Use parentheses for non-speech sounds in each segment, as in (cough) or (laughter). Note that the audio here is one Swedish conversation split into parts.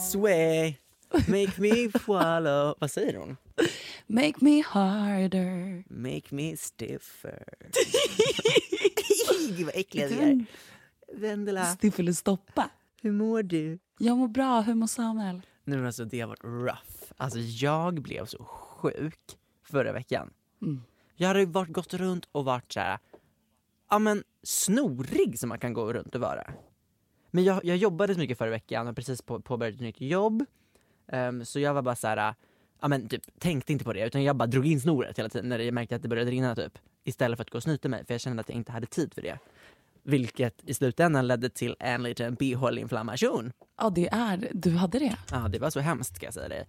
Me sway, make me follow. (laughs) Vad säger hon? Make me harder. Make me stiffer. (laughs) Gud vad äckliga vi är. Vendela, Stiff eller stoppa. hur mår du? Jag mår bra, hur mår Samuel? Men alltså det har varit rough. Alltså jag blev så sjuk förra veckan. Mm. Jag hade varit, gått runt och varit så här, ja men snorig som man kan gå runt och vara. Men jag, jag jobbade så mycket förra veckan och precis på, påbörjat ett nytt jobb. Ehm, så jag var bara så här, ja men typ tänkte inte på det utan jag bara drog in snoret hela tiden när jag märkte att det började rinna typ. Istället för att gå och snyta mig för jag kände att jag inte hade tid för det. Vilket i slutändan ledde till en liten bihåleinflammation. Ja, det är Du hade det? Ja, det var så hemskt ska jag säga det.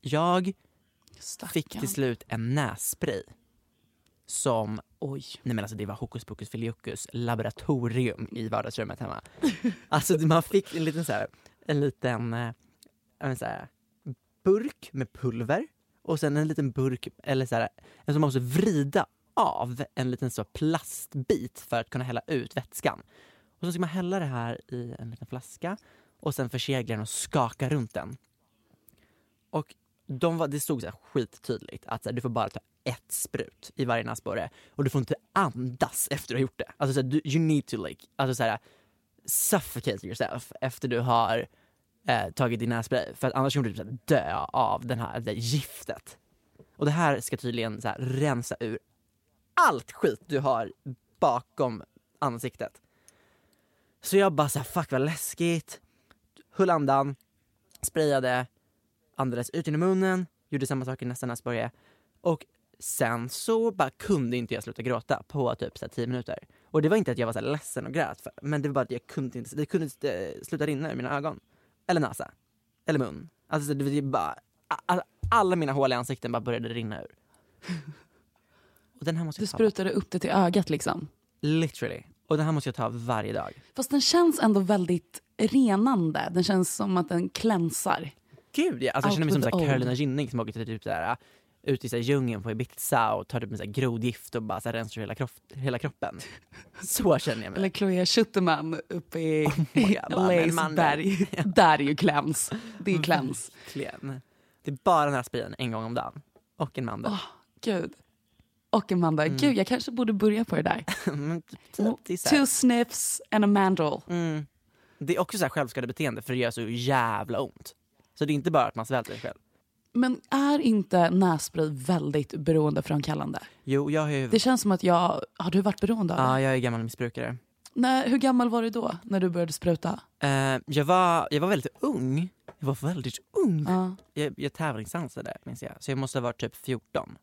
Jag fick till slut en nässpray. Som, oj, nej men alltså det var hokus pokus filiokus laboratorium i vardagsrummet hemma. (laughs) alltså man fick en liten så här, en liten, eh, så här, burk med pulver och sen en liten burk, eller så här, en som man måste vrida av en liten så plastbit för att kunna hälla ut vätskan. Och så ska man hälla det här i en liten flaska och sen försegla den och skaka runt den. Och de var, det stod så här skittydligt att så här, du får bara ta ett sprut i varje näsborre och du får inte andas efter du har gjort det. Alltså så här, du, you need to like, alltså så här, suffocate yourself efter du har eh, tagit din nässpray för att annars kommer du typ så här dö av den här, det här giftet. Och det här ska tydligen så här, rensa ur allt skit du har bakom ansiktet. Så jag bara såhär, fuck vad läskigt. Höll andan, sprayade, andades ut genom munnen, gjorde samma sak i nästa näsborre. Och sen så bara kunde inte jag sluta gråta på typ så här 10 minuter. Och det var inte att jag var så här ledsen och grät, för, men det var bara att jag kunde inte, det kunde inte eh, sluta rinna ur mina ögon. Eller näsa. Eller mun. Alltså det var bara, a- alla mina hål i ansikten bara började rinna ur. (laughs) Och den här måste Du jag ta. sprutade upp det till ögat liksom. Literally. Och den här måste jag ta varje dag. Fast den känns ändå väldigt renande. Den känns som att den klänsar. Gud ja, alltså jag känner mig som with så här the Carolina. Gynning som åker till typ så här, ut i så här djungeln på Ibiza och tar typ grodgift och bara så här rensar hela, kropp, hela kroppen. Så känner jag mig. Eller Chloé Schutterman uppe i LAs (laughs) man- berg. (laughs) Där är ju kläns. Det är kläns. Verkligen. Det är bara den här sprayen en gång om dagen. Och en mandel. Gud. Och Amanda, Mm. gud jag kanske borde börja på det där. (laughs) Typ, Two sniffs and a mandrel. mm, det är också så här självskadebeteende för det gör så jävla ont. Så det är inte bara att man svälter själv. Men är inte nässpray väldigt beroendeframkallande? Jo, jag har ju... Det känns som att jag... Har du varit beroende av det? Ja, jag är gammal missbrukare. Nej, hur gammal var du då när du började spruta? Eh, jag, var, jag var väldigt ung. Jag var väldigt ung. Ja. Jag, jag tävlingsdansade minns jag, så jag måste ha varit typ 14.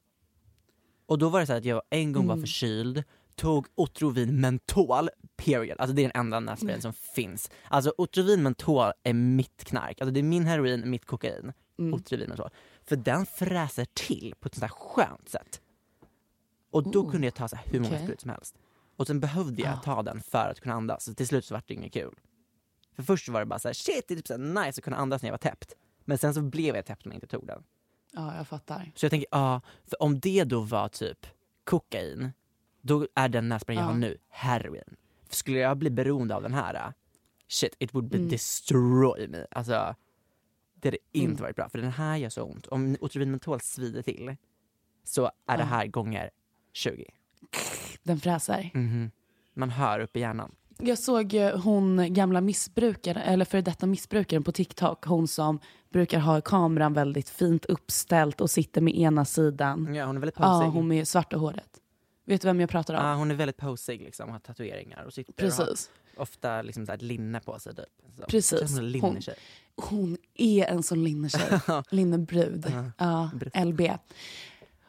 Och då var det så att jag en gång var Mm. förkyld, tog Otrovin mentol, period. Alltså det är den enda nässprayen som finns. Alltså Otrovin mentol är mitt knark. Alltså det är min heroin, mitt kokain. Mm. Otrovin mentol. För den fräser till på ett sånt här skönt sätt. Och då Oh, kunde jag ta så här hur många okej. sprutor som helst. Och sen behövde jag Ah. ta den för att kunna andas. Så till slut så var det inget kul. För först var det bara så här, shit det är typ så nice att kunna andas när jag var täppt. Men sen så blev jag täppt om jag inte tog den. Ja, jag fattar. Så jag tänker, ja, för om det då var typ kokain, då är den nässprayen jag Ja. har nu heroin. Skulle jag bli beroende av den här, äh, shit it would be Mm. destroy me. Alltså, det hade inte Mm. varit bra för den här gör så ont. Om Otrivin mentol svider till så är det Ja. här gånger 20. Den fräser. Mhm. Man hör upp i hjärnan. Jag såg eh, hon gamla missbrukare, eller före detta missbrukaren på TikTok. Hon som brukar ha kameran väldigt fint uppställt och sitter med ena sidan. Ja, hon är väldigt Ja, posig. hon med svarta håret. Vet du vem jag pratar om? Ja, hon är väldigt posig liksom, har tatueringar och sitter och Precis. har ofta liksom så här linne på sig typ. Så. Precis. Hon är en Hon-. Hon är en sån linnetjej. (laughs) Linnebrud. Ja, LB.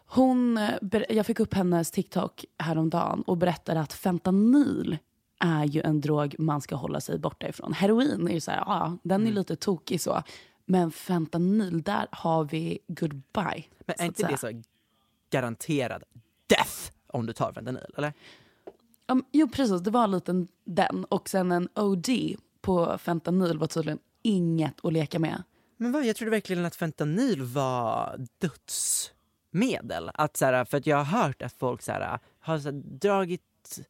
Hon, eh, jag fick upp hennes TikTok häromdagen och berättade att fentanyl är ju en drog man ska hålla sig borta ifrån. Heroin är ju så här, ja, den är lite tokig så. Men fentanyl, där har vi goodbye. Men är inte det så garanterad death om du tar fentanyl? Eller? Um, jo, precis. Det var en liten den. Och sen en OD på fentanyl var tydligen inget att leka med. Men vad, jag trodde verkligen att fentanyl var dödsmedel. Att så här, för att jag har hört att folk så här, har så här, dragit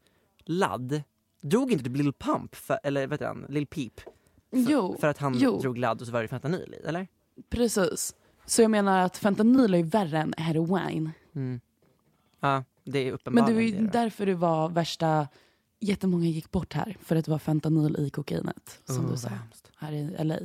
ladd. Drog inte typ Lil Pump, för, eller vet du han, Lil Peep? För, Jo, för att han jo. drog ladd och så var det fentanyl i, eller? Precis. Så jag menar att fentanyl är ju värre än heroin. Mm. Ja, det är Men uppenbarligen det var ju därför det var värsta... Jättemånga gick bort här för att det var fentanyl i kokainet. Som Oh, du sa. hemskt. Här i LA.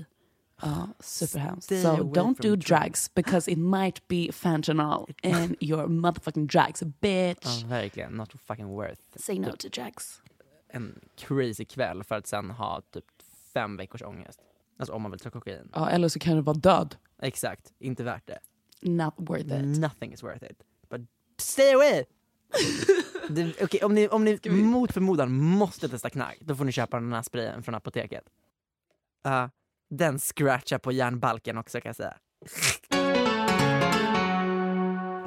Ja, superhemskt. So don't do drugs. because it might be fentanyl in (laughs) your motherfucking drugs bitch. Ja, verkligen. Not fucking worth Say no to drugs. en crazy kväll för att sen ha typ fem veckors ångest. Alltså om man vill ta kokain. Ja, eller så kan det vara död. Exakt, inte värt det. Not worth it. Nothing is worth it. But stay away! Okej, om ni, om ni mot förmodan måste testa knark, då får ni köpa den här sprayen från apoteket. Ja, den scratchar på järnbalken också kan jag säga.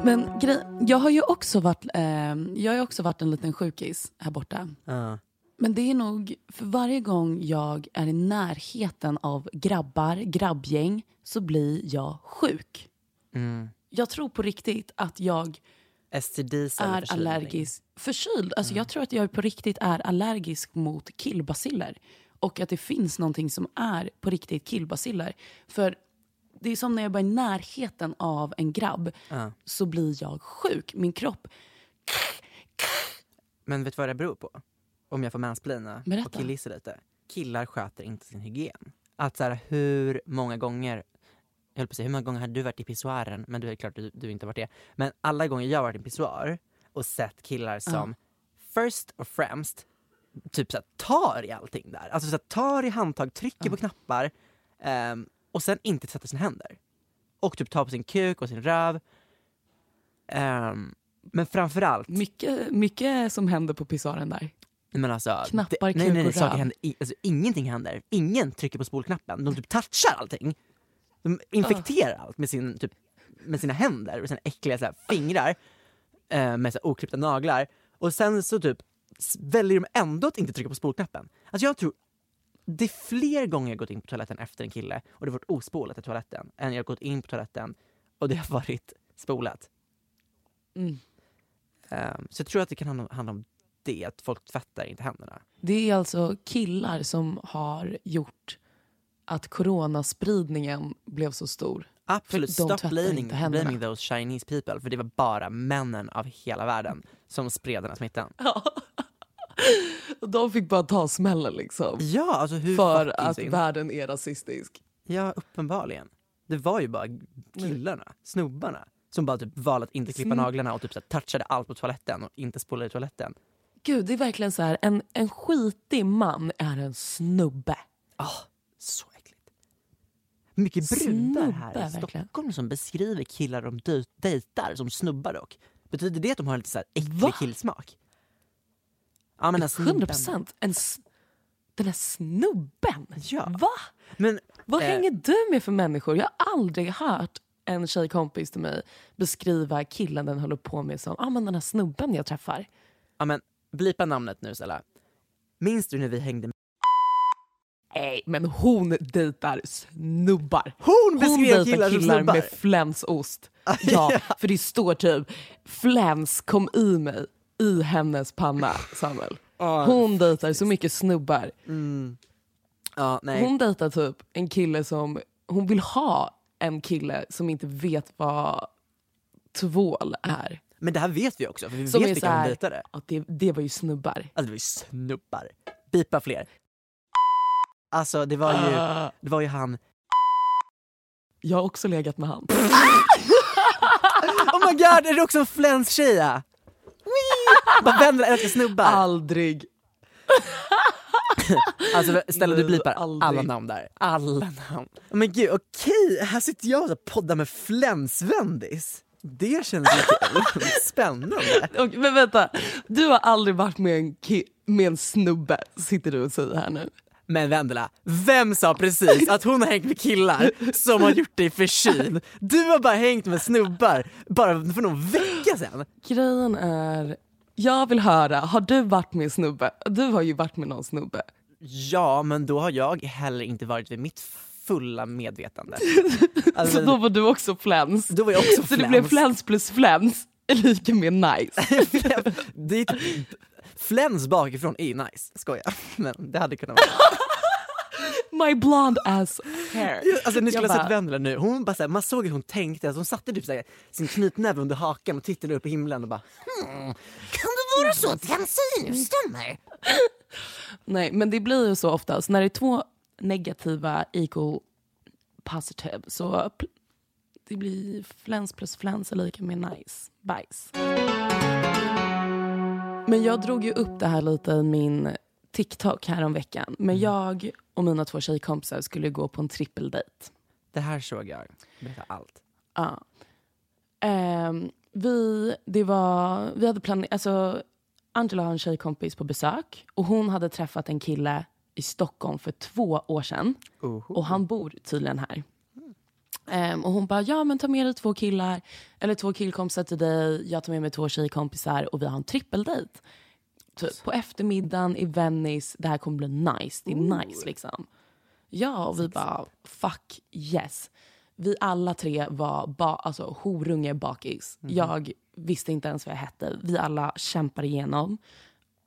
Men grej, jag har ju också varit, eh, jag har också varit en liten sjukis här borta. Ja. Men det är nog för varje gång jag är i närheten av grabbar, grabbgäng, så blir jag sjuk. Mm. Jag tror på riktigt att jag STDs är förkylning. allergisk. Förkyld. Alltså Jag tror att jag på riktigt är allergisk mot killbaciller. Och att det finns någonting som är på riktigt killbaciller. För det är som när jag bara är i närheten av en grabb Ja. så blir jag sjuk. Min kropp Men vet du vad det beror på? Om jag får mansplaina och killgissa lite. Killar sköter inte sin hygien. Att så här, hur många gånger, jag höll på att säga, hur många gånger har du varit i pissoaren? Men du är klart du, du inte varit det. Men alla gånger jag har varit i en pissoar och sett killar som first och främst typ så här, tar i allting där. Alltså så här, tar i handtag, trycker på knappar ehm, och sen inte tvättar sina händer. Och typ tar på sin kuk och sin röv. Ehm, men framförallt Mycket, mycket som händer på pissoaren där. men alltså, Knappar, det, nej, nej, nej, saker händer, i- alltså, ingenting händer. Ingen trycker på spolknappen. De typ touchar allting. De infekterar allt med, sin, typ, med sina händer och sina äckliga så här, fingrar eh, med så här, oklippta naglar. Och sen så typ väljer de ändå att inte trycka på spolknappen. Alltså jag tror det är fler gånger jag gått in på toaletten efter en kille och det har varit ospolat i toaletten än jag har gått in på toaletten och det har varit spolat. Mm. Ehm, så jag tror att det kan handla om det, att folk tvättar inte händerna. Det är alltså killar som har gjort att coronaspridningen blev så stor. Absolut, stop blaming, blaming those Chinese people. För det var bara männen av hela världen som spred den här smittan. (laughs) De fick bara ta smällen liksom. Ja, alltså hur För att synd. världen är rasistisk. Ja, uppenbarligen. Det var ju bara killarna, snubbarna, som bara typ valde att inte klippa Sn- naglarna och typ så här, touchade allt på toaletten och inte spolade i toaletten. Gud, det är verkligen så här. En, en skitig man är en snubbe. Ah, så. Mycket brudar här i verkligen. Stockholm som beskriver killar de dej- dejtar som snubbar dock. Betyder det att de har en lite så här äcklig Va? killsmak? Ja, men den här 100 snubben. procent. Den här snubben. Ja. Va? Men, Vad eh, hänger du med för människor? Jag har aldrig hört en tjejkompis till mig beskriva killen den håller på med som ah, men den här snubben jag träffar. Ja men blipa namnet nu Stella. Minns du när vi hängde med Nej, men hon dejtar snubbar. Hon beskrev dejtar killar killar snubbar. med flänsost. (laughs) Ja, för det står typ fläns kom i mig i hennes panna, Samuel. Hon dejtar så mycket snubbar. Ja, nej. Hon dejtar typ en kille som, hon vill ha en kille som inte vet vad tvål är. Men det här vet vi också, för vi Som vet vilka hon dejtade. Ja, det, det var ju snubbar. Alltså det var ju snubbar. Bipa fler. Alltså det var ju, Ah. det var ju han... Jag har också legat med han. (laughs) Oh my god, är det också en flänstjeja? Bara vänner älskar snubbar. Aldrig. (laughs) Alltså Stella du blipar aldrig. alla namn där. Alla namn. Men gud okej, här sitter jag och poddar med flänsvändis. Det känns lite (laughs) spännande. Och, men vänta, du har aldrig varit med en, med en snubbe, sitter du och säger här nu. Men Vendela, vem sa precis att hon har hängt med killar som har gjort dig förkyld? Du har bara hängt med snubbar bara för någon vecka sedan. Grejen är, jag vill höra, har du varit med snubbe? Du har ju varit med någon snubbe. Ja, men då har jag heller inte varit vid mitt fulla medvetande. Alltså, (laughs) Så då var du också fläns. då var jag också Så det blev fläns plus fläns är lika med nice. (laughs) det typ, fläns bakifrån är ju nice, skojar. (laughs) Men det hade kunnat vara. (laughs) My blonde ass hair. Alltså ni skulle Jag ha sett Vendela nu, hon bara, såhär, man såg hur hon tänkte, alltså, hon satte typ såhär, sin knytnäve under hakan och tittade upp i himlen och bara hmm, kan det vara så att hans syn stämmer? Nej, men det blir ju så oftast. När det är två negativa equal positive så det blir fläns plus fläns är lika med nice. Bajs. Men jag drog ju upp det här lite i min TikTok här om veckan. Men jag och mina två tjejkompisar skulle gå på en trippeldejt. Det här såg jag, berätta allt. Ja. Ehm, vi, det var, vi hade planerat, alltså Angela har en tjejkompis på besök och hon hade träffat en kille i Stockholm för två år sedan. Och han bor tydligen här. Ehm, och hon bara, ja men ta med dig två killar, eller två killkompisar till dig, jag tar med mig två tjejkompisar och vi har en trippeldejt. Typ på eftermiddagen i Venice, det här kommer bli nice, det är nice liksom. Ja, och vi bara fuck yes. Vi alla tre var ba, alltså, horunge bakis. Jag visste inte ens vad jag hette. Vi alla kämpar igenom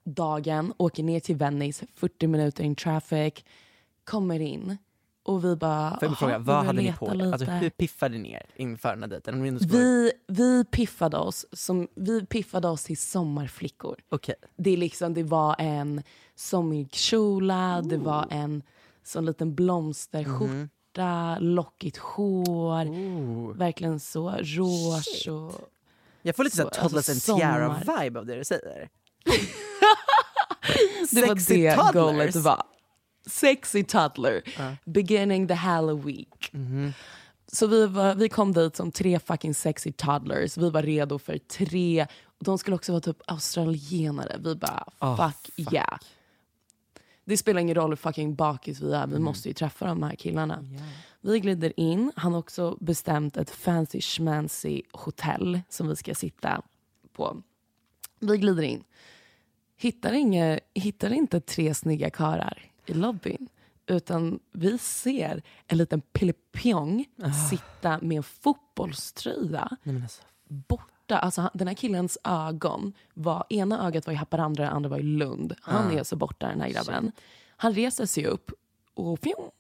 dagen, åker ner till Venice, 40 minuter in traffic, kommer in och vi bara... Får jag "Jaha, fråga, vad hade ni på er? lite." Alltså, hur piffade ni er inför den här dejten? Vi, vi piffade oss som, vi piffade oss till sommarflickor. Okej. Det, är liksom, det var en sommig kjola, det var en sån liten blomsterskjorta, lockigt hår. Verkligen så rouge och... Jag får lite Så, Toddlers alltså, and. Tiara-vibe av det du säger. (laughs) Det var det goalet var. Sexy toddler. Beginning the Halloween. Mhm. Så vi, var, vi kom dit som tre fucking sexy toddlers. Vi var redo för tre. De skulle också vara typ australienare. Vi bara Ah, fuck, yeah. Det spelar ingen roll hur fucking bakis vi är. Mm. Vi måste ju träffa de här killarna. Vi glider in. Han har också bestämt ett fancy schmancy hotell som vi ska sitta på. Vi glider in. Hittar, inga, hittar inte tre snygga karar i lobbyn. Utan vi ser en liten pillepjong sitta med en fotbollströja Nej, alltså. borta. Alltså, den här killens ögon var, ena ögat var i Haparanda, det andra var i Lund. Han är så borta den här grabben. Han reser sig upp och fjong,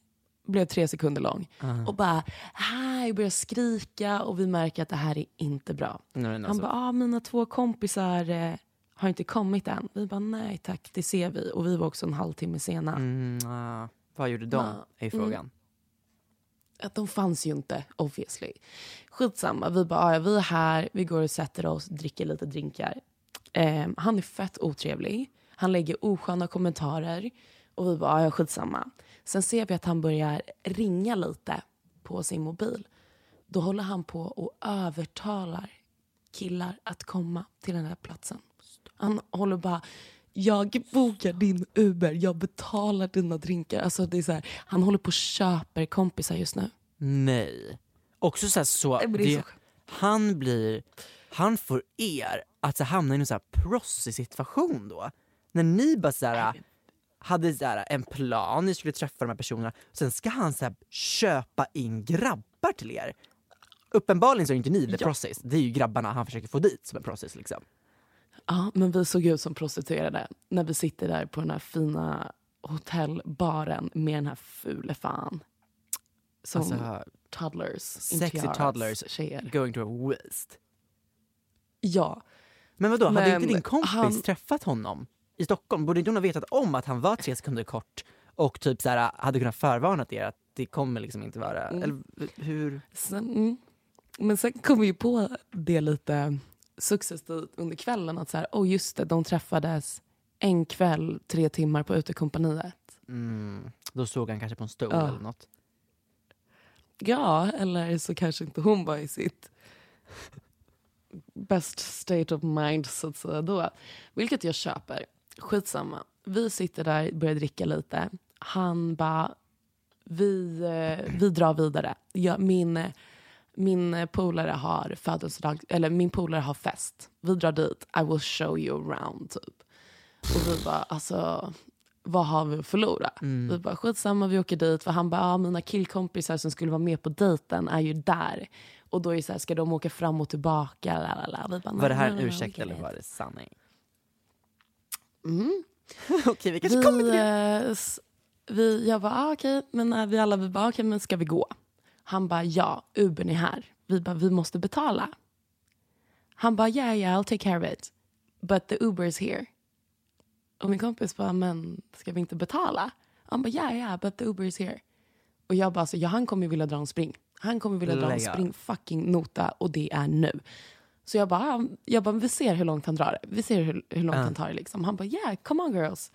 blev tre sekunder lång. Och bara hej, börjar skrika och vi märker att det här är inte bra. Nej, men Han alltså. bara, ah, mina två kompisar eh, har inte kommit än. Vi bara, nej tack, det ser vi. Och vi var också en halvtimme sena. Mm, ah, vad gjorde de, Ja, är ju frågan. Att de fanns ju inte, obviously. Skitsamma, vi bara, ah, ja, vi är här, vi går och sätter oss, dricker lite drinkar. Eh, han är fett otrevlig. Han lägger osköna kommentarer. Och vi bara, ah, ja, skitsamma. Sen ser vi att han börjar ringa lite på sin mobil. Då håller han på och övertalar killar att komma till den här platsen. Han håller bara jag bokar din Uber, jag betalar dina drinkar. Alltså det är så här, han håller på och köper kompisar just nu. Nej. Också så, här, så, det det, så- han blir, han får er att så, hamna i en så här prossig situation då. När ni bara så här, hade så här, en plan, ni skulle träffa de här personerna, sen ska han så här, köpa in grabbar till er. Uppenbarligen så är inte ni the Ja. process, det är ju grabbarna han försöker få dit som en process liksom. Ja, men vi såg ut som prostituerade när vi sitter där på den här fina hotellbaren med den här fule fan. Som Alltså, toddlers. sexy toddlers Tjejer. going to a waste. Ja. Men vadå, hade Men inte din kompis han- träffat honom i Stockholm? Borde inte hon ha vetat om att han var tre sekunder kort och typ så här, hade kunnat förvarnat er att det kommer liksom inte vara... Mm. Eller hur? Sen, mm. Men sen kom vi ju på det lite successivt under kvällen. Att så här, oh just det, de träffades en kväll, tre timmar på utekompaniet. Mm, då såg han kanske på en stol Ja. eller något. Ja, eller så kanske inte hon var i sitt best state of mind så att säga då. Vilket jag köper. Skitsamma. Vi sitter där, börjar dricka lite. Han bara, vi, eh, vi drar vidare. Jag, min, eh, min polare har födelsedag, eller min polare har fest. Vi drar dit, I will show you around typ. Och vi bara, alltså vad har vi att förlora? Vi bara, skitsamma vi åker dit. För han bara, ah, mina killkompisar som skulle vara med på dejten är ju där. Och då är det så här, ska de åka fram och tillbaka? Lalala. Vi bara, Var det här en "Nej, ursäkt okej." eller var det sanning? Mm. (laughs) Okej, vi kanske Vi, kommer till det. eh, vi, jag bara, ah, okej, men när vi alla vi bara, okej, men ska vi gå? Han bara, ja, Ubern är här. Vi bara, vi måste betala. Han bara, yeah, yeah, I'll take care of it. But the Uber is here. Och min kompis bara, men ska vi inte betala? Han bara, yeah, yeah, but the Uber is here. Och jag bara, alltså, ja, han kommer vilja dra en spring. Han kommer vilja dra en spring fucking nota och det är nu. Så jag bara, jag bara, vi ser hur långt han drar det. Vi ser hur, hur långt Ja. han tar det. Liksom. Han bara, yeah, come on girls.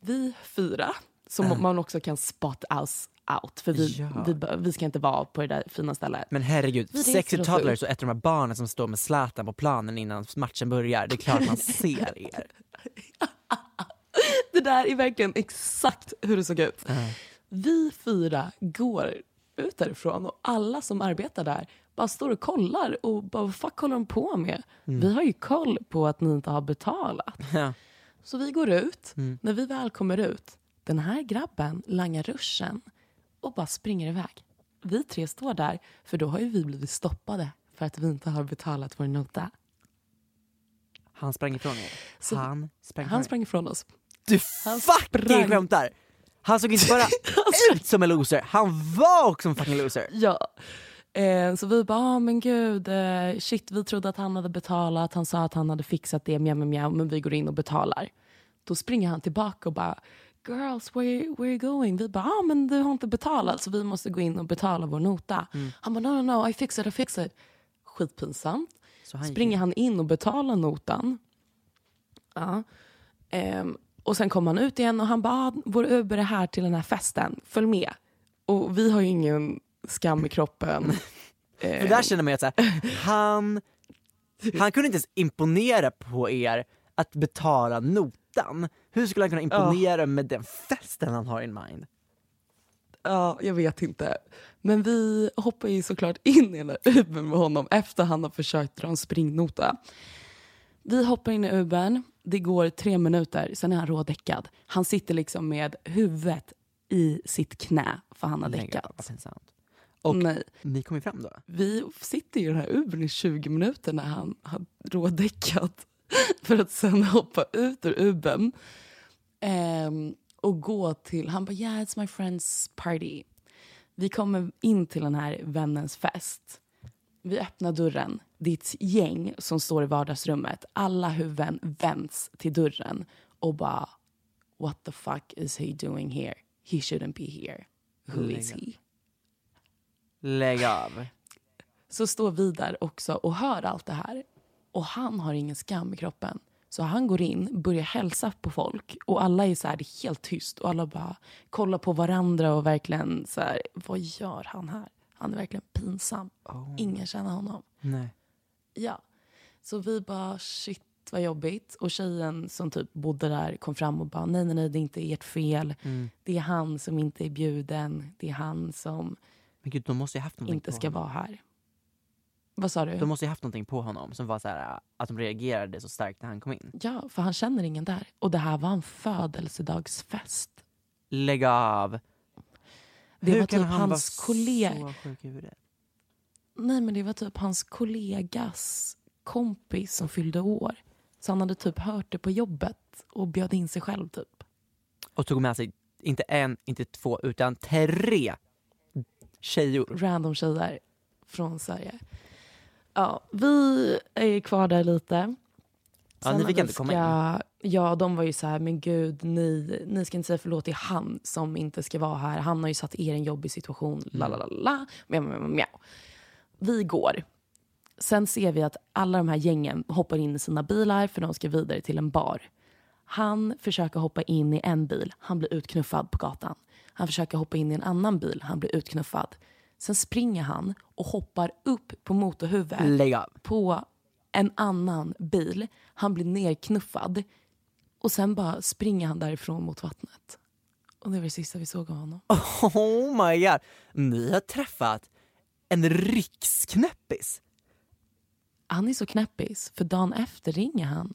Vi fyra, som man också kan spot us out. För vi, Ja. vi, vi ska inte vara på det där fina stället. Men herregud, sexy toddlers och ett av de här barnen som står med Zlatan på planen innan matchen börjar. Det är klart man ser er. (laughs) Det där är verkligen exakt hur det såg ut. Vi fyra går ut därifrån och alla som arbetar där bara står och kollar och bara vad fuck håller de på med? Vi har ju koll på att ni inte har betalat. Ja. Så vi går ut. Mm. När vi väl kommer ut, den här grabben langar ruschen och bara springer iväg. Vi tre står där, för då har ju vi blivit stoppade för att vi inte har betalat vår nota. Han sprang ifrån er. Så- han sprang Han sprang ifrån oss. Du Han fucking sprang. skämtar! Han såg inte bara (laughs) ut som en loser, han var också en fucking loser. Ja. Eh, så vi bara, ah, men gud, eh, shit, vi trodde att han hade betalat. Han sa att han hade fixat det, mjau, mjau, mjau, men vi går in och betalar. Då springer han tillbaka och bara, girls, where, where are you going? Vi bara, ah, men du har inte betalat, så vi måste gå in och betala vår nota. Han bara, no, no, no, I fix it, I fix it. Skitpinsamt. Så han gick Springer han in och betalar notan. Ja. Ehm, och sen kommer han ut igen och han bara, ah, vår Uber är här till den här festen, följ med. Och vi har ju ingen skam i kroppen. Eh, (laughs) För där känner man ju att så här, han, han kunde inte ens imponera på er att betala notan. Hur skulle han kunna imponera med den festen han har in mind? Ja, jag vet inte. Men vi hoppar ju såklart in i den där Ubern med honom efter han har försökt dra en springnota. Vi hoppar in i Ubern, det går tre minuter, sen är han rådäckad. Han sitter liksom med huvudet i sitt knä för han har däckat. Och Nej. ni kom ju fram då? Vi sitter i den här Ubern i 20 minuter när han har rådäckat (laughs) för att sen hoppa ut ur Ubern ehm, och gå till... Han bara, yeah it's my friend's party. Vi kommer in till den här vännens fest. Vi öppnar dörren. Ett gäng som står i vardagsrummet. Alla huvuden vänds till dörren och bara What the fuck is he doing here? He shouldn't be here. Who is he? Lägg av. så står vi där också och hör allt det här. Och han har ingen skam i kroppen. Så han går in, börjar hälsa på folk och alla är så här, det är helt tyst och alla bara kollar på varandra och verkligen så här, vad gör han här? Han är verkligen pinsam. Ingen känner honom. Nej. Ja. Så vi bara, shit, vad jobbigt. Och tjejen som typ bodde där kom fram och bara nej nej nej det är inte ert fel. Mm. Det är han som inte är bjuden. Det är han som Men gud, de måste ju haft någonting inte ska vara här. Vad sa du? De måste ju haft någonting på honom som var så här att de reagerade så starkt när han kom in. Ja, för han känner ingen där. Och det här var en födelsedagsfest. Lägg av! Det Hur var kan typ han hans kollega. så sjuk i huvudet? Nej men det var typ hans kollegas kompis som fyllde år. Så han hade typ hört det på jobbet och bjöd in sig själv typ. Och tog med sig, inte en, inte två, utan tre tjejor. Random tjejer från Sverige. Ja, vi är kvar där lite. Ja, ni Sen fick inte vi komma ska, Ja, de var ju så här, men gud, ni, ni ska inte säga förlåt till han som inte ska vara här. Han har ju satt er i en jobbig situation. La, la, la, la. Mjau, mjau, mjau, mjau. Vi går. Sen ser vi att alla de här gängen hoppar in i sina bilar för de ska vidare till en bar. Han försöker hoppa in i en bil, han blir utknuffad på gatan. Han försöker hoppa in i en annan bil, han blir utknuffad. Sen springer han och hoppar upp på motorhuvudet på en annan bil. Han blir nerknuffad. Och sen bara springer han därifrån mot vattnet. Och det var det sista vi såg av honom. Oh my god! Ni har träffat en riksknäppis. Han är så knäppis, för dagen efter ringer han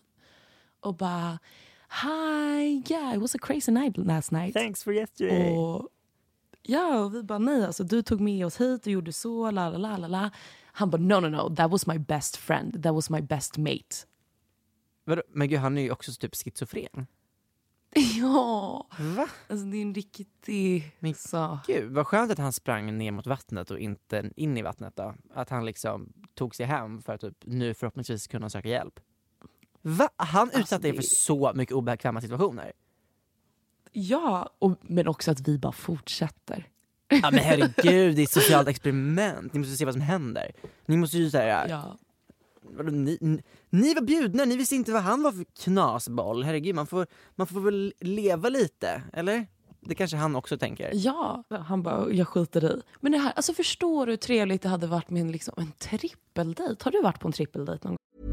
och bara Hi, yeah, it was a crazy night last night. Thanks for yesterday. Och, ja, och vi bara nej, alltså du tog med oss hit och gjorde så, la la la la la. Han bara no no no, that was my best friend, that was my best mate. Men gud, han är ju också typ schizofren. (laughs) Ja, Va? alltså det är en riktig... Men så. Gud, vad skönt att han sprang ner mot vattnet och inte in i vattnet då. Att han liksom tog sig hem för att typ nu förhoppningsvis kunna söka hjälp. Va? Han utsatte er det- för så mycket obekväma situationer. Ja, och, men också att vi bara fortsätter. Ja men herregud, det är ett socialt experiment. Ni måste se vad som händer. Ni måste ju säga, Ja. vadå, ni, ni, ni var bjudna, ni visste inte vad han var för knasboll. Herregud, man får, man får väl leva lite, eller? Det kanske han också tänker. Ja, han bara, jag skiter i. Men det här, alltså förstår du hur trevligt det hade varit med en, liksom, en trippeldejt? Har du varit på en trippeldejt någon gång?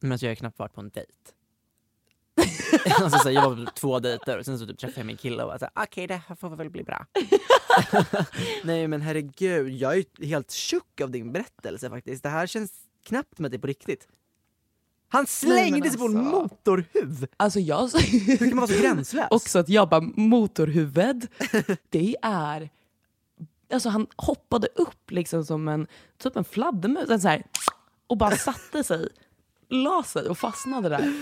Men alltså, jag har knappt varit på en dejt. (laughs) alltså, så här, jag var på två dejter och sen så typ träffade jag min kille och var såhär, okej det här får väl bli bra. (laughs) Nej men herregud, jag är helt tjock av din berättelse faktiskt. Det här känns knappt med det på riktigt. Han slängde sig på en alltså. motorhuv! Alltså jag... Hur kan man vara så gränslös? (laughs) Också att jag bara, motorhuvud, det är... Alltså han hoppade upp liksom som en, typ en fladdermus så här, och bara satte sig, la sig och fastnade där.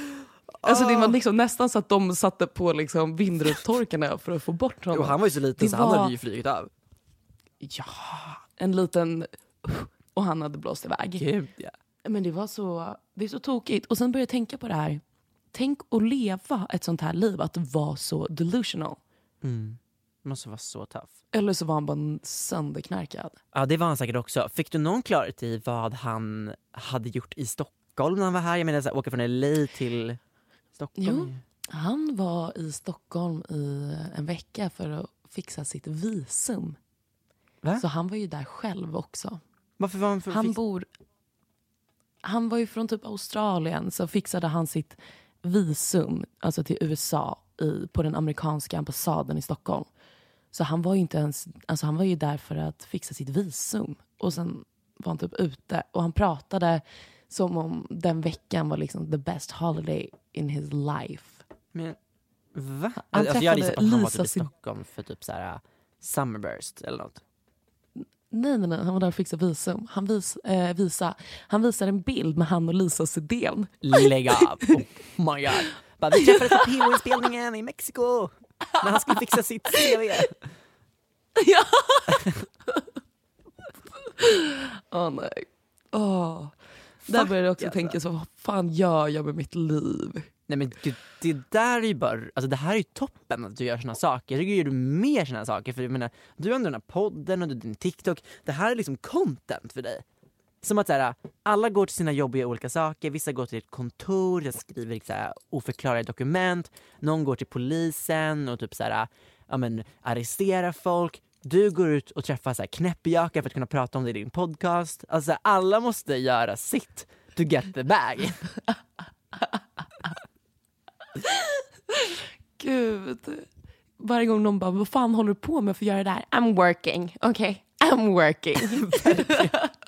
Alltså det var liksom nästan så att de satte på liksom vindrutetorkarna för att få bort honom. Och han var ju så liten Det så han var- hade ju flugit av. Ja, en liten... Och han hade blåst iväg. Gud ja. Men det var så, det är så tokigt. Och sen började jag tänka på det här. Tänk att leva ett sånt här liv, att vara så delusional. Det måste vara så tough. Eller så var han bara sönderknarkad. Ja det var han säkert också. Fick du någon klarhet i vad han hade gjort i Stockholm när han var här? Jag menar så här, åka från LA till Stockholm. Jo. Han var i Stockholm i en vecka för att fixa sitt visum. Va? Så han var ju där själv också. Varför var han för, Han bor... Han var ju från typ Australien så fixade han sitt visum alltså till USA i, på den amerikanska ambassaden i Stockholm. Så han var ju inte ens, alltså han var ju där för att fixa sitt visum. Och sen var han typ ute och han pratade som om den veckan var liksom the best holiday in his life. Men, va? Han alltså, jag hade gissat på att han var typ i Stockholm för typ så här uh, Summerburst eller något. Nej, nej, nej, han var där och fixade visum. Han, vis, eh, visa, han visar en bild med han och Lisa Sidén. Lägg av! Oh my god. (laughs) Bara, vi träffades på PO-inspelningen i Mexiko när han skulle fixa sitt CV. (laughs) Ja! Åh nej. Åh. Där började jag också alltså. tänka så, vad fan gör jag med mitt liv? Nej men gud, det där är ju bara, alltså det här är ju toppen att du gör såna saker. Jag tycker gör du mer såna saker för jag menar, du har ändå den här podden och du din TikTok. Det här är liksom content för dig. Som att så här, alla går till sina jobbiga olika saker, vissa går till ett kontor, jag skriver så här, oförklarade dokument, någon går till polisen och typ så här, ja men arresterar folk. Du går ut och träffar så här knäppjakar för att kunna prata om det i din podcast. Alltså alla måste göra sitt to get the bag. (laughs) Gud. Varje gång någon bara, vad fan håller du på med för att göra det där? I'm working, okej? I'm working. (laughs)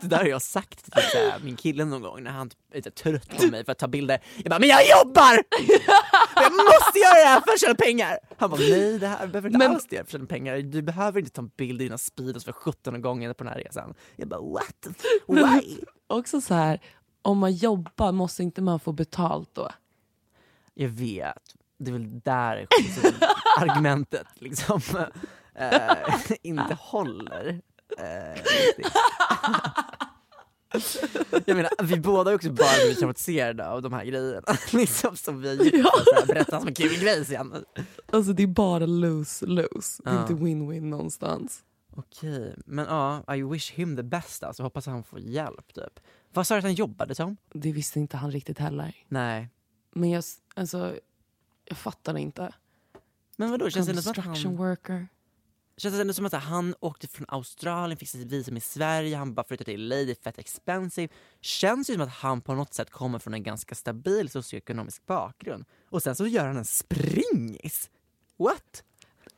Det där har jag sagt till typ, min kille någon gång när han typ är trött på mig för att ta bilder. Jag bara, men jag jobbar! jag måste göra det här för att tjäna pengar! Han bara, nej det här behöver inte Men- alls det för att tjäna pengar. Du behöver inte ta en bild i dina Speedos för 17 gånger på den här resan. Jag bara, what? Why? (laughs) också så här, om man jobbar måste inte man få betalt då? Jag vet, det är väl där (laughs) argumentet liksom (laughs) eh, inte håller. Eh, jag menar, vi båda har också bara blivit traumatiserade av de här grejerna. (laughs) liksom, som vi har gjort Ja. för att berätta som en kul grej sen. Alltså det är bara lose-lose, det är Ja. inte win-win någonstans. Okej, men ja, I wish him the best alltså. Hoppas han får hjälp typ. Vad sa du att han jobbade som? Det visste inte han riktigt heller. Nej. Men jag, alltså, jag fattar inte. Men vadå, känns det som att Construction han... worker. Känns det ändå som att han åkte från Australien, fick sitt visum i Sverige, han bara flyttade till LA, det är fett expensive. Känns ju som att han på något sätt kommer från en ganska stabil socioekonomisk bakgrund. Och sen så gör han en springis! What?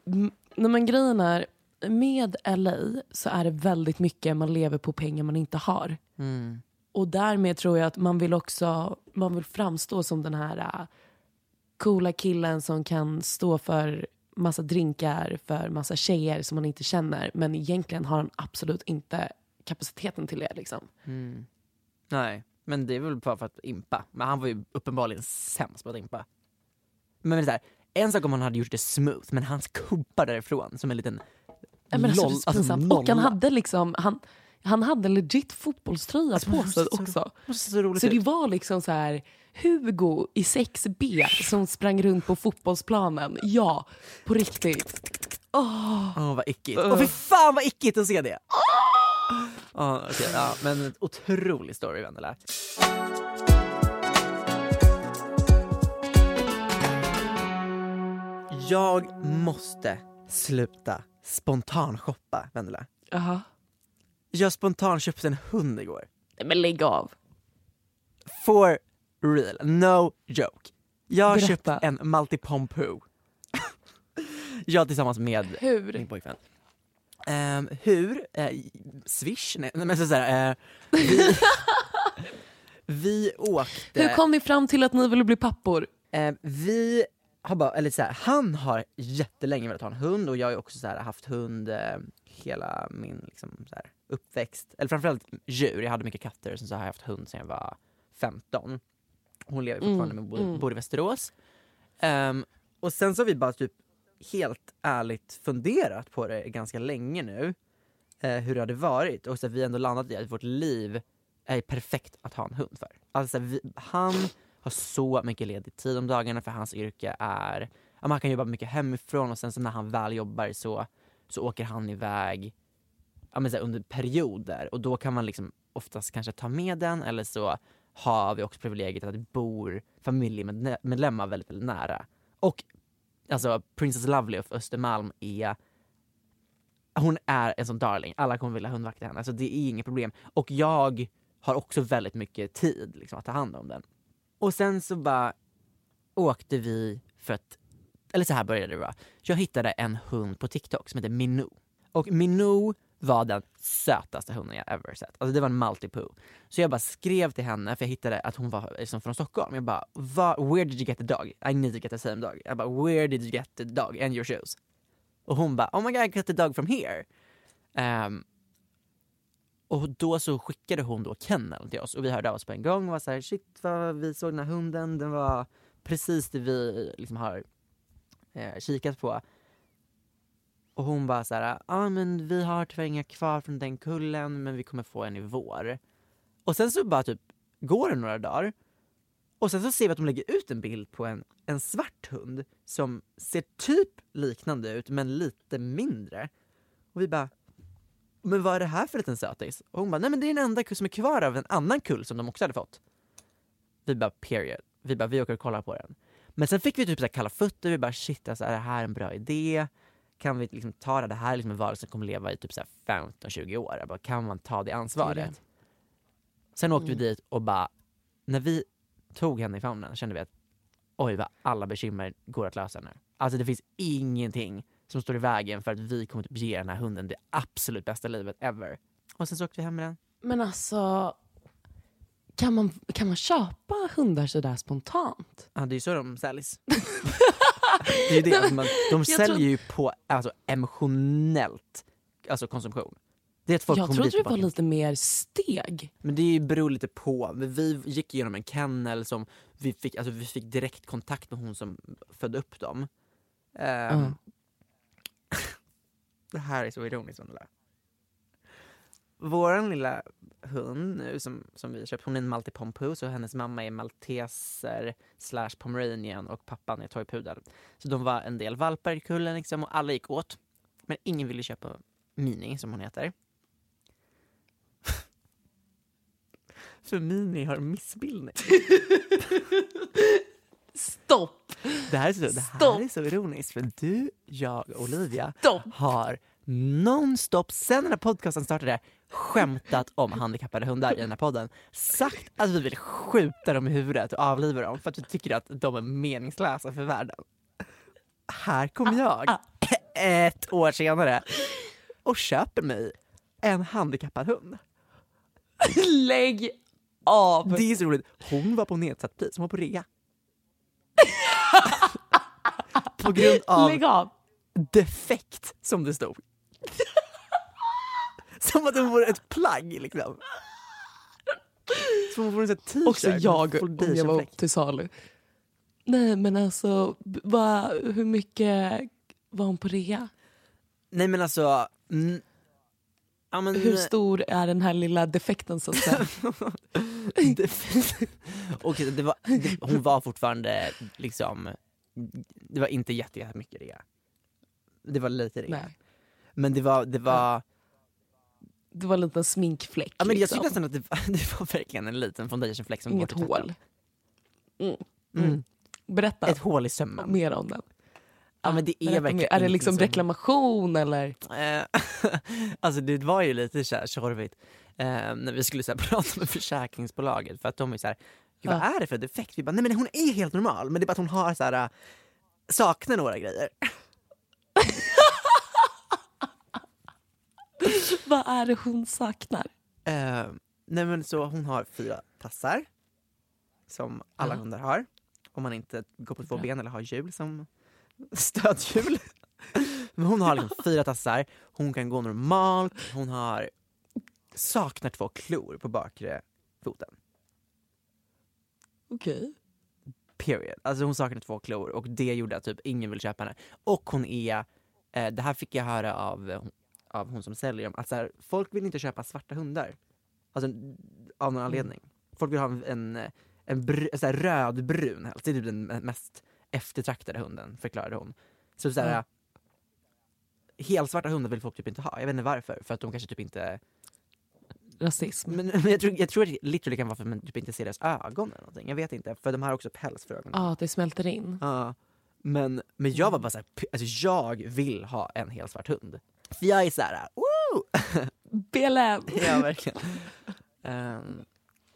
Mm, Nej, men grejen är, med LA så är det väldigt mycket man lever på pengar man inte har. Mm. Och därmed tror jag att man vill också man vill framstå som den här äh, coola killen som kan stå för massa drinkar för massa tjejer som man inte känner. Men egentligen har han absolut inte kapaciteten till det. Liksom. Mm. Nej, men det är väl bara för att impa. Men han var ju uppenbarligen sämst på att impa. Men det är så här, en sak om han hade gjort det smooth, men han kuppar därifrån som en liten Ja, men alltså, loll- det är så pinsamt. och han hade liksom han, han hade legit fotbollströja Alltså, på sig så- också. så roligt Så det ut. var liksom så här Hugo i 6B som sprang runt på fotbollsplanen. Ja, på riktigt. Åh. Åh vad äckligt. Åh fy fan vad äckligt att se det! Ja, okej, ja, men en otrolig story Vendela. Jag måste sluta spontanshoppa Vendela. Jaha. Jag spontanköpte en hund igår. Nej, Men lägg av. For real, no joke. Jag har Berätta. köpt en multipompoo. (laughs) jag tillsammans med Hur? min pojkvän. Ehm, hur? Eh, swish? Nej, men så, så här, eh, vi, (laughs) vi åkte... Hur kom ni fram till att ni ville bli pappor? Eh, vi har bara, eller så här, han har jättelänge velat ha en hund och jag har också så här, haft hund eh, hela min liksom, så här, uppväxt. Eller framförallt djur, jag hade mycket katter och sen så har jag haft hund sedan jag var 15. Hon lever fortfarande Mm, men bor, mm. bor i Västerås. Ehm, och sen så har vi bara typ helt ärligt funderat på det ganska länge nu. Eh, hur det hade varit och så vi ändå landat i att vårt liv är perfekt att ha en hund för. Alltså vi, han har så mycket ledig tid om dagarna för hans yrke är han kan jobba mycket hemifrån och sen så när han väl jobbar så, så åker han iväg ja, men så här, under perioder och då kan man liksom oftast kanske ta med den eller så har vi också privilegiet att det bor familjemedlemmar väldigt, väldigt nära. Och alltså Princess Lovely of Östermalm är hon är en sån darling, alla kommer vilja hundvakta henne, alltså det är inget problem. Och jag har också väldigt mycket tid liksom, att ta hand om den. Och sen så bara åkte vi för att, eller så här började det va. Jag hittade en hund på TikTok som heter Minou. Och Minou var den sötaste hunden jag ever sett. Alltså det var en multipoo. Så jag bara skrev till henne, för jag hittade att hon var liksom från Stockholm. Jag bara, where did you get the dog? I need to get the same dog. Jag bara, where did you get the dog and your shoes? Och hon bara, oh my god I got the dog from here. Um, och då så skickade hon då kenneln till oss och vi hörde av oss på en gång och var såhär, shit vad vi såg den här hunden, den var precis det vi liksom har eh, kikat på. Och hon bara så ja ah, men vi har tyvärr inga kvar från den kullen men vi kommer få en i vår. Och sen så bara typ går det några dagar och sen så ser vi att de lägger ut en bild på en, en svart hund som ser typ liknande ut men lite mindre. Och vi bara, men vad är det här för liten sötis? Och hon bara, nej men det är den enda kull som är kvar av en annan kull som de också hade fått. Vi bara, period. Vi bara, vi åker och kollar på den. Men sen fick vi typ så kalla fötter, vi bara shit alltså är det här en bra idé? Kan vi liksom ta det, det här är liksom en varelse som kommer leva i typ 15-20 år. Jag bara, kan man ta det ansvaret? Sen åkte mm. vi dit och bara, när vi tog henne i famnen kände vi att oj vad alla bekymmer går att lösa nu. Alltså det finns ingenting som står i vägen för att vi kommer att ge den här hunden det absolut bästa livet ever. Och sen så åkte vi hem med den. Men alltså, kan man, kan man köpa hundar sådär spontant? Ja det är ju så de säljs. (laughs) det är det, alltså man, de säljer tror... ju på alltså, emotionellt alltså konsumtion. Det är att folk jag trodde det var lite mer steg. Men det beror lite på. Vi gick igenom en kennel som vi fick, alltså vi fick direkt kontakt med hon som födde upp dem. Um, mm. (laughs) det här är så ironiskt. Vår lilla hund nu som, som vi köpt, hon är en maltipompu och hennes mamma är malteser slash pomeranian och pappan är toypudel. Så de var en del valpar i kullen liksom och alla gick åt. Men ingen ville köpa Mini som hon heter. (laughs) För Mini har missbildning. (laughs) Stopp! Det här, är så, det här är så ironiskt för du, jag och Olivia Stopp. har nonstop sen den här podcasten startade skämtat om handikappade hundar i den här podden. Sagt att vi vill skjuta dem i huvudet och avliva dem för att vi tycker att de är meningslösa för världen. Här kommer jag, ah, ah. (clears throat) ett år senare, och köper mig en handikappad hund. (laughs) Lägg av! Det är så roligt. Hon var på nedsatt pris, hon var på rea. (laughs) på grund av, av defekt, som det stod. (laughs) som att hon vore ett plagg liksom. Som om hon vore en t-shirt. Också jag om jag var till salu. Nej men alltså, va, hur mycket var hon på rea? Nej men alltså, Ja, men, Hur stor är den här lilla defekten så att säga? (laughs) (laughs) okay, det var, det, hon var fortfarande liksom, det var inte jättemycket rea. Det var lite rea. Nej. Men det var, det var det var en liten sminkfläck. Ja, men liksom. Jag tycker nästan att det, var, (laughs) det var verkligen en liten foundationfläck som Inget hål. Mm. Mm. Berätta. Ett hål i sömmen. Mer om den. Ja men det är verkligen Är det liksom reklamation eller? Eh, (laughs) alltså det var ju lite så här tjorvigt eh, när vi skulle så här, (laughs) prata med försäkringsbolaget för att de är så här, vad är det för defekt? Vi bara, nej men hon är helt normal men det är bara att hon har så här, eh, saknar några grejer. (laughs) vad är det hon saknar? Uh, nej men så hon har fyra tassar som alla hundar har. Om man inte går på två ben eller har hjul som (laughs) stödhjul. Men hon har liksom fyra tassar, hon kan gå normalt, hon har saknar två klor på bakre foten. Okej. Okay. Period. Alltså hon saknar två klor och det gjorde att typ ingen vill köpa henne. Och hon är, eh, det här fick jag höra av, av hon som säljer dem, att så här, folk vill inte köpa svarta hundar. Alltså av någon mm. anledning. Folk vill ha en, en, en br- så här, rödbrun helst, det är typ den mest eftertraktade hunden, förklarade hon. Så såhär, mm. helsvarta hundar vill folk typ inte ha, jag vet inte varför, för att de kanske typ inte rasism. Men, men jag, tror, jag tror att det literally kan vara för att man typ inte ser deras ögon eller någonting. Jag vet inte, för de har också päls för ögonen. Ja, ah, det smälter in. Ja. Men, men jag var bara såhär, alltså jag vill ha en helsvart hund. För jag är såhär, woo! (laughs) BLM! ja, verkligen. Um,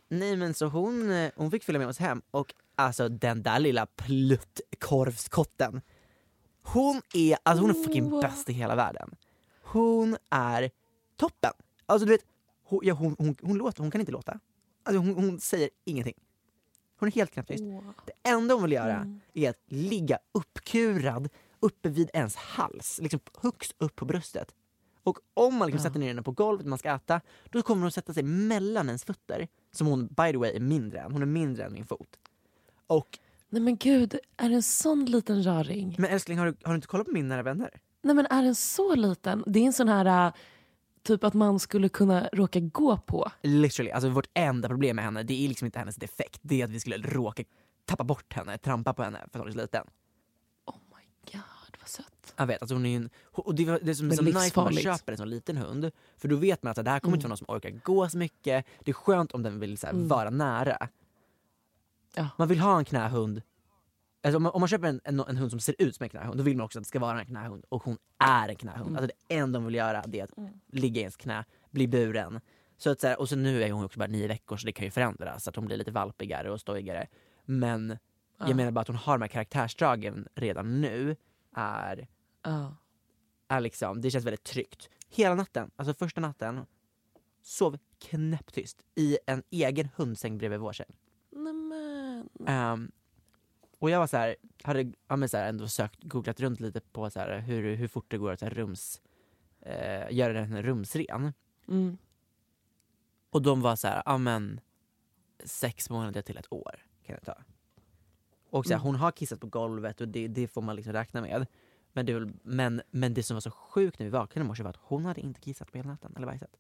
nej men så hon, hon fick följa med oss hem och alltså den där lilla pluttkorvskotten. Hon är, alltså hon är fucking oh. bäst i hela världen. Hon är toppen. Alltså du vet, hon, ja, hon, hon, hon, låter, hon kan inte låta. Alltså hon, hon säger ingenting. Hon är helt knäpptyst. Oh. Det enda hon vill göra mm. är att ligga uppkurad uppe vid ens hals, liksom högst upp på bröstet. Och om man liksom ja. sätter ner henne på golvet man ska äta, då kommer hon sätta sig mellan ens fötter. Som hon by the way är mindre än, hon är mindre än min fot. Och... Nej men gud, är det en sån liten raring? Men älskling, har du, har du inte kollat på min nära vänner? Nej men är den så liten? Det är en sån här typ att man skulle kunna råka gå på. Literally, alltså vårt enda problem med henne det är liksom inte hennes defekt, det är att vi skulle råka tappa bort henne, trampa på henne för att hon är så liten. Oh my god vad sött. Jag vet, alltså hon är en, och det, det är som, så nice när man köper en sån liten hund, för då vet man att det här kommer mm. inte vara någon som orkar gå så mycket, det är skönt om den vill så här, mm. vara nära. Ja. Man vill ha en knähund Alltså om, man, om man köper en, en, en, hund som ser ut som en knähund, då vill man också att det ska vara en knähund. Och hon är en knähund. Mm. Alltså det enda hon vill göra det är att mm. ligga i ens knä, bli buren. Så att, så här, och så nu är hon också bara nio veckor så det kan ju förändras, så att hon blir lite valpigare och stojigare. Men ja. jag menar bara att hon har de här karaktärsdragen redan nu, är, ja. är liksom, det känns väldigt tryggt. Hela natten, alltså första natten, sov knäpptyst i en egen hundsäng bredvid vår säng. Um, och jag var så här, hade ja, så här, ändå sökt, googlat runt lite på så här, hur, hur fort det går att så här, rums, eh, göra den rumsren. Mm. Och de var så här, ja men sex månader till ett år kan det ta. Och så här, mm. hon har kissat på golvet och det, det får man liksom räkna med. Men det, väl, men, men det som var så sjukt när vi vaknade i morse var att hon hade inte kissat på hela natten, eller bajsat.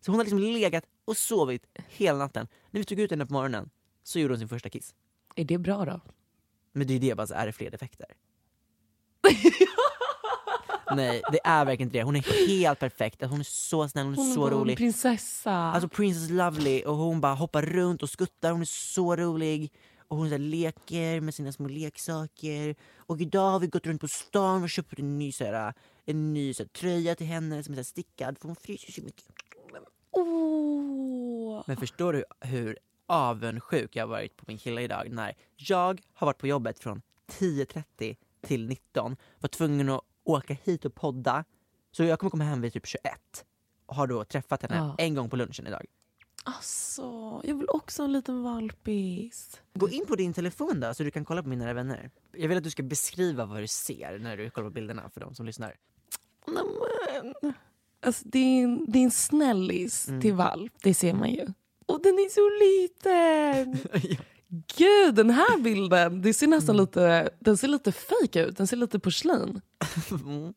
Så hon hade liksom legat och sovit hela natten. När vi tog ut henne på morgonen så gjorde hon sin första kiss. Är det bra då? Men det är det, bara så är det fler defekter? (laughs) Nej, det är verkligen inte det. Hon är helt perfekt. Hon är så snäll, hon är hon så rolig. En prinsessa. Alltså Princess Lovely och hon bara hoppar runt och skuttar. Hon är så rolig. Och hon så leker med sina små leksaker. Och idag har vi gått runt på stan och köpt en ny, så här, en ny så här, tröja till henne som är så här, stickad för hon fryser så mycket. Oh. Men förstår du hur avundsjuk jag varit på min kille idag när jag har varit på jobbet från 10.30 till 19, var tvungen att åka hit och podda. Så jag kommer komma hem vid typ 21 och har då träffat henne ja. en gång på lunchen idag. Alltså, jag vill också ha en liten valpis. Gå in på din telefon då så du kan kolla på mina vänner. Jag vill att du ska beskriva vad du ser när du kollar på bilderna för de som lyssnar. Nämen. Alltså, det, är en, det är en snällis mm. till valp, det ser man ju. Och den är så liten! (laughs) ja. Gud, den här bilden, det ser nästan mm. lite, den ser lite fake ut. Den ser lite porslin. (laughs) mm.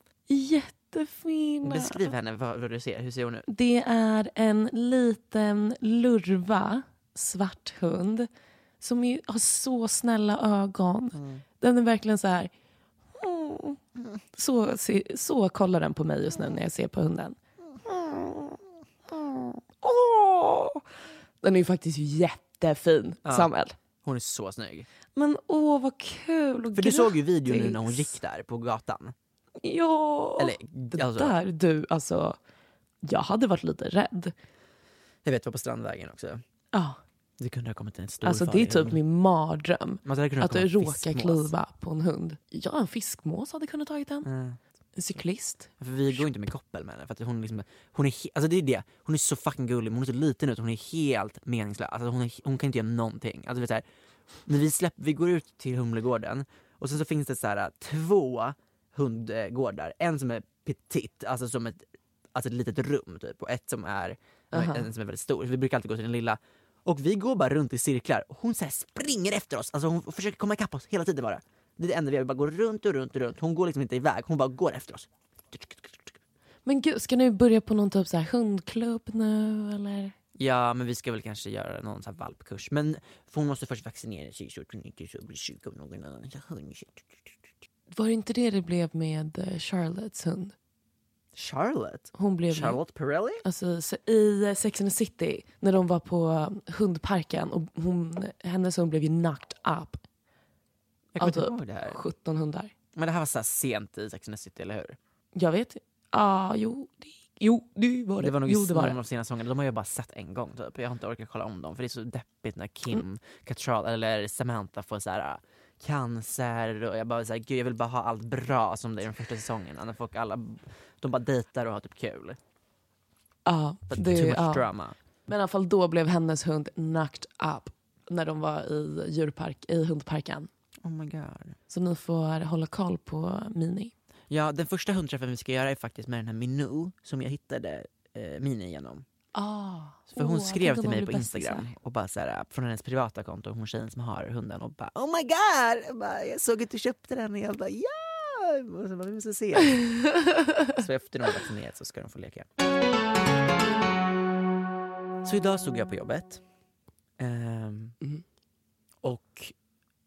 Jättefina. Beskriv henne vad, vad, du ser. Hur ser hon ut? Det är en liten lurva, svart hund som är, har så snälla ögon. Mm. Den är verkligen så här... Mm. Så, så kollar den på mig just nu när jag ser på hunden. Åh! Den är ju faktiskt jättefin, ja. Samuel. Hon är så snygg. Men åh vad kul och För du såg ju videon nu när hon gick där på gatan. Ja, Eller, alltså. det där du, alltså. Jag hade varit lite rädd. Jag vet, var på Strandvägen också. Ja. Det kunde ha kommit en stor Alltså det är typ min mardröm. Att du råkar kliva på en hund. Ja, en fiskmås hade kunnat tagit den. Mm. En cyklist. För vi går inte med koppel med henne för hon liksom, hon är, alltså det är det, hon är så fucking gullig men hon är så liten ut, hon är helt meningslös. Alltså hon, är, hon kan inte göra någonting. Alltså vet så här, när vi, släpp, vi går ut till Humlegården och sen så finns det så här, två hundgårdar. En som är petit, alltså som ett, alltså ett litet rum typ och ett som är, uh -huh. en som är väldigt stor. Så vi brukar alltid gå till den lilla. Och vi går bara runt i cirklar och hon så springer efter oss, alltså hon försöker komma ikapp oss hela tiden bara. Det är det enda vi gör, vi bara går runt och runt och runt. Hon går liksom inte iväg, hon bara går efter oss. Men gud, ska ni börja på någon typ så här hundklubb nu eller? Ja men vi ska väl kanske göra någon sån här valpkurs. Men hon måste först vaccinera sig så att hon inte blir sjuk av någon annan. Var det inte det det blev med eh, Charlottes hund? Charlotte? Hon blev Charlotte Perrelli? Alltså, så I eh, Sex and the City, när de var på eh, hundparken och hon, hennes hund blev ju knocked up. Jag kommer inte ihåg det här. 17 hundar. Men det här var så här sent i Sex and the City, eller hur? Jag vet Ja, ah, jo, det, jo, det var det. Det var nog jo, det var någon det. av de senaste säsongerna. De har jag bara sett en gång typ. Jag har inte orkat kolla om dem för det är så deppigt när Kim Mm. Cattrall eller Samantha får så här cancer och jag bara så här, gud jag vill bara ha allt bra som det är i de första säsongerna. När folk alla, de bara dejtar och har typ kul. Ja, But det, too much ja. drama. Men i alla fall då blev hennes hund knocked up när de var i djurpark, i hundparken. Oh my god. Så ni får hålla koll på Mini. Ja, den första hundträffen vi ska göra är faktiskt med den här Minou som jag hittade eh, Mini genom. Ah, För hon skrev till mig på Instagram bästisar. och bara så här, från hennes privata konto, hon tjejen som har hunden och bara Oh my god! Jag, bara, jag såg att du köpte den och jag bara ja! Och så bara, vi måste se. (laughs) så efter de har vaccinerat så ska de få leka. Så idag stod jag på jobbet. Ehm, Mhm. Och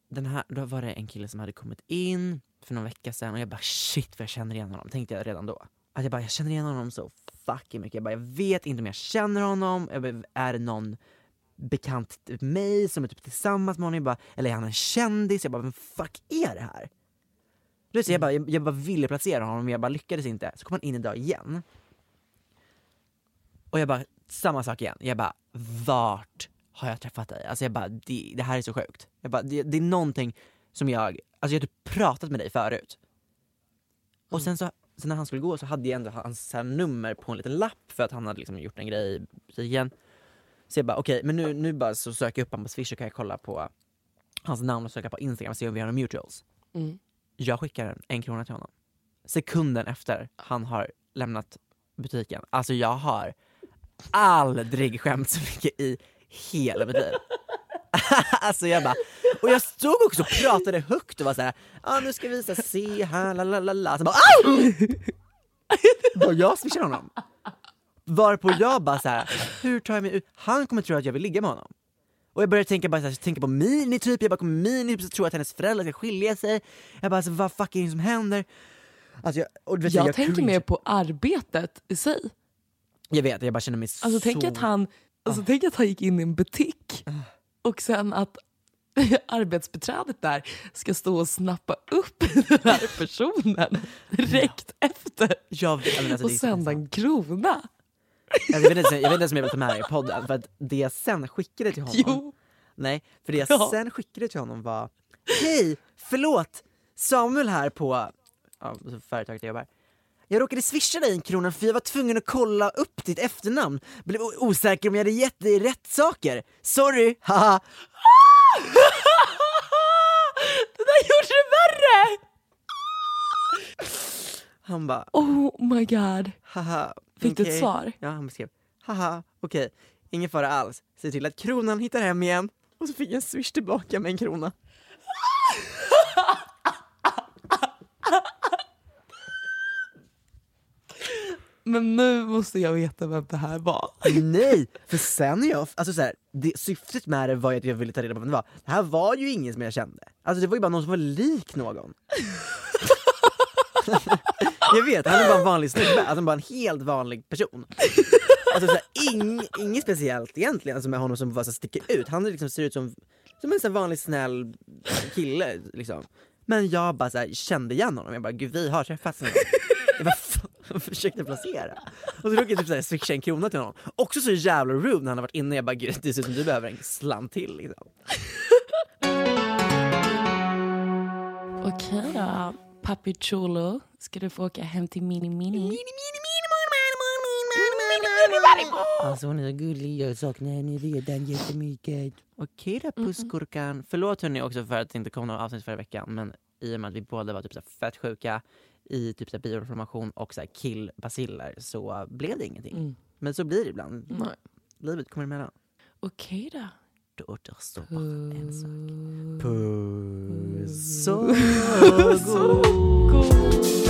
den här, då var det en kille som hade kommit in för någon vecka sedan och jag bara shit vad jag känner igen honom, tänkte jag redan då. Att jag bara, jag känner igen honom så fucking mycket. Jag bara, jag vet inte om jag känner honom, jag bara, är det någon bekant till mig som är typ tillsammans med honom? Jag bara, eller är han en kändis? Jag bara, vem fuck är det här? Du så jag, bara, jag, jag bara ville placera honom men jag bara lyckades inte. Så kom han in idag igen. Och jag bara, samma sak igen. Jag bara, vart har jag träffat dig? Alltså jag bara, det, det här är så sjukt. Jag bara, det, det är någonting som jag, alltså jag har typ pratat med dig förut. Och sen så, sen när han skulle gå så hade jag ändå hans så nummer på en liten lapp för att han hade liksom gjort en grej i butiken. Så jag bara okej, men nu, nu bara så söker jag upp honom på swish så kan jag kolla på hans namn och söka på instagram och se om vi har några mutuals. Mm. Jag skickar en, en krona till honom. Sekunden efter han har lämnat butiken. Alltså jag har aldrig skämt så mycket i hela mitt liv. (laughs) alltså jag bara, och jag stod också och pratade högt och var såhär, ah, nu ska vi visa, se här, la la la la. Så bara, Au! Jag swishar honom. Varpå jag bara såhär, hur tar jag mig ut? Han kommer tro att jag vill ligga med honom. Och jag började tänka, bara, så här, tänka på Mini typ, jag bara kommer Mini typ, tro att hennes föräldrar ska skilja sig. Jag bara, alltså, vad fuck är det som händer? Alltså, jag, och, vet, Jag, jag tänker cringe. mer på arbetet i sig. Jag vet, jag bara känner mig Alltså så... tänk att han, alltså, Ah. tänk att han gick in i en butik och sen att (laughs) arbetsbeträdet där ska stå och snappa upp (laughs) den här personen direkt efter Jag men alltså, och sända en krona. Jag vet, inte, jag vet inte ens om jag vill ta med det här i podden, för att det jag sen skickade till honom Jo. Nej, för det jag Ja. sen skickade till honom var Hej, förlåt! Samuel här på ja, företaget jag jobbar jag råkade swisha dig en krona för jag var tvungen att kolla upp ditt efternamn. Blev osäker om jag hade gett dig rätt saker. Sorry, haha. (laughs) det där gjorde det värre! Han bara, Oh my god. haha. Fick du ett svar? Ja, han skrev, haha, okej, ingen fara alls. Se till att kronan hittar hem igen. Och så fick jag en swish tillbaka med en krona. Men nu måste jag veta vem det här var. Nej, för sen är jag, alltså så här, det, syftet med det var ju att jag ville ta reda på vem det var. Det här var ju ingen som jag kände. Alltså det var ju bara någon som var lik någon. (laughs) jag vet, han är bara en vanlig snubbe, alltså bara en helt vanlig person. Alltså så här, ing, inget speciellt egentligen alltså med honom som bara så sticker ut. Han liksom ser ut som, som en så vanlig snäll kille liksom. Men jag bara så här, kände igen honom, jag bara gud vi har träffats någon gång. Jag bara fan, försökte placera. Och så råkade jag typ så här swisha en krona till honom. Också så jävla rude när han har varit inne, jag bara gud det ser ut som du behöver en slant till liksom. Okej då, Papi Chulo. Ska du få åka hem till Mini Mini? Alltså hon är så gullig, jag saknar henne redan jättemycket. Okej då pussgurkan. Förlåt hörni också för att det inte kom några avsnitt förra veckan men i och med att vi båda var typ så här fett sjuka i typ så här bioinflammation och så här killbaciller så blev det ingenting. Mm. Men så blir det ibland. Nej. Livet kommer emellan. Okej då. Då återstår bara en sak. Puss och Imagine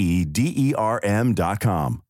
E D E R M dot com.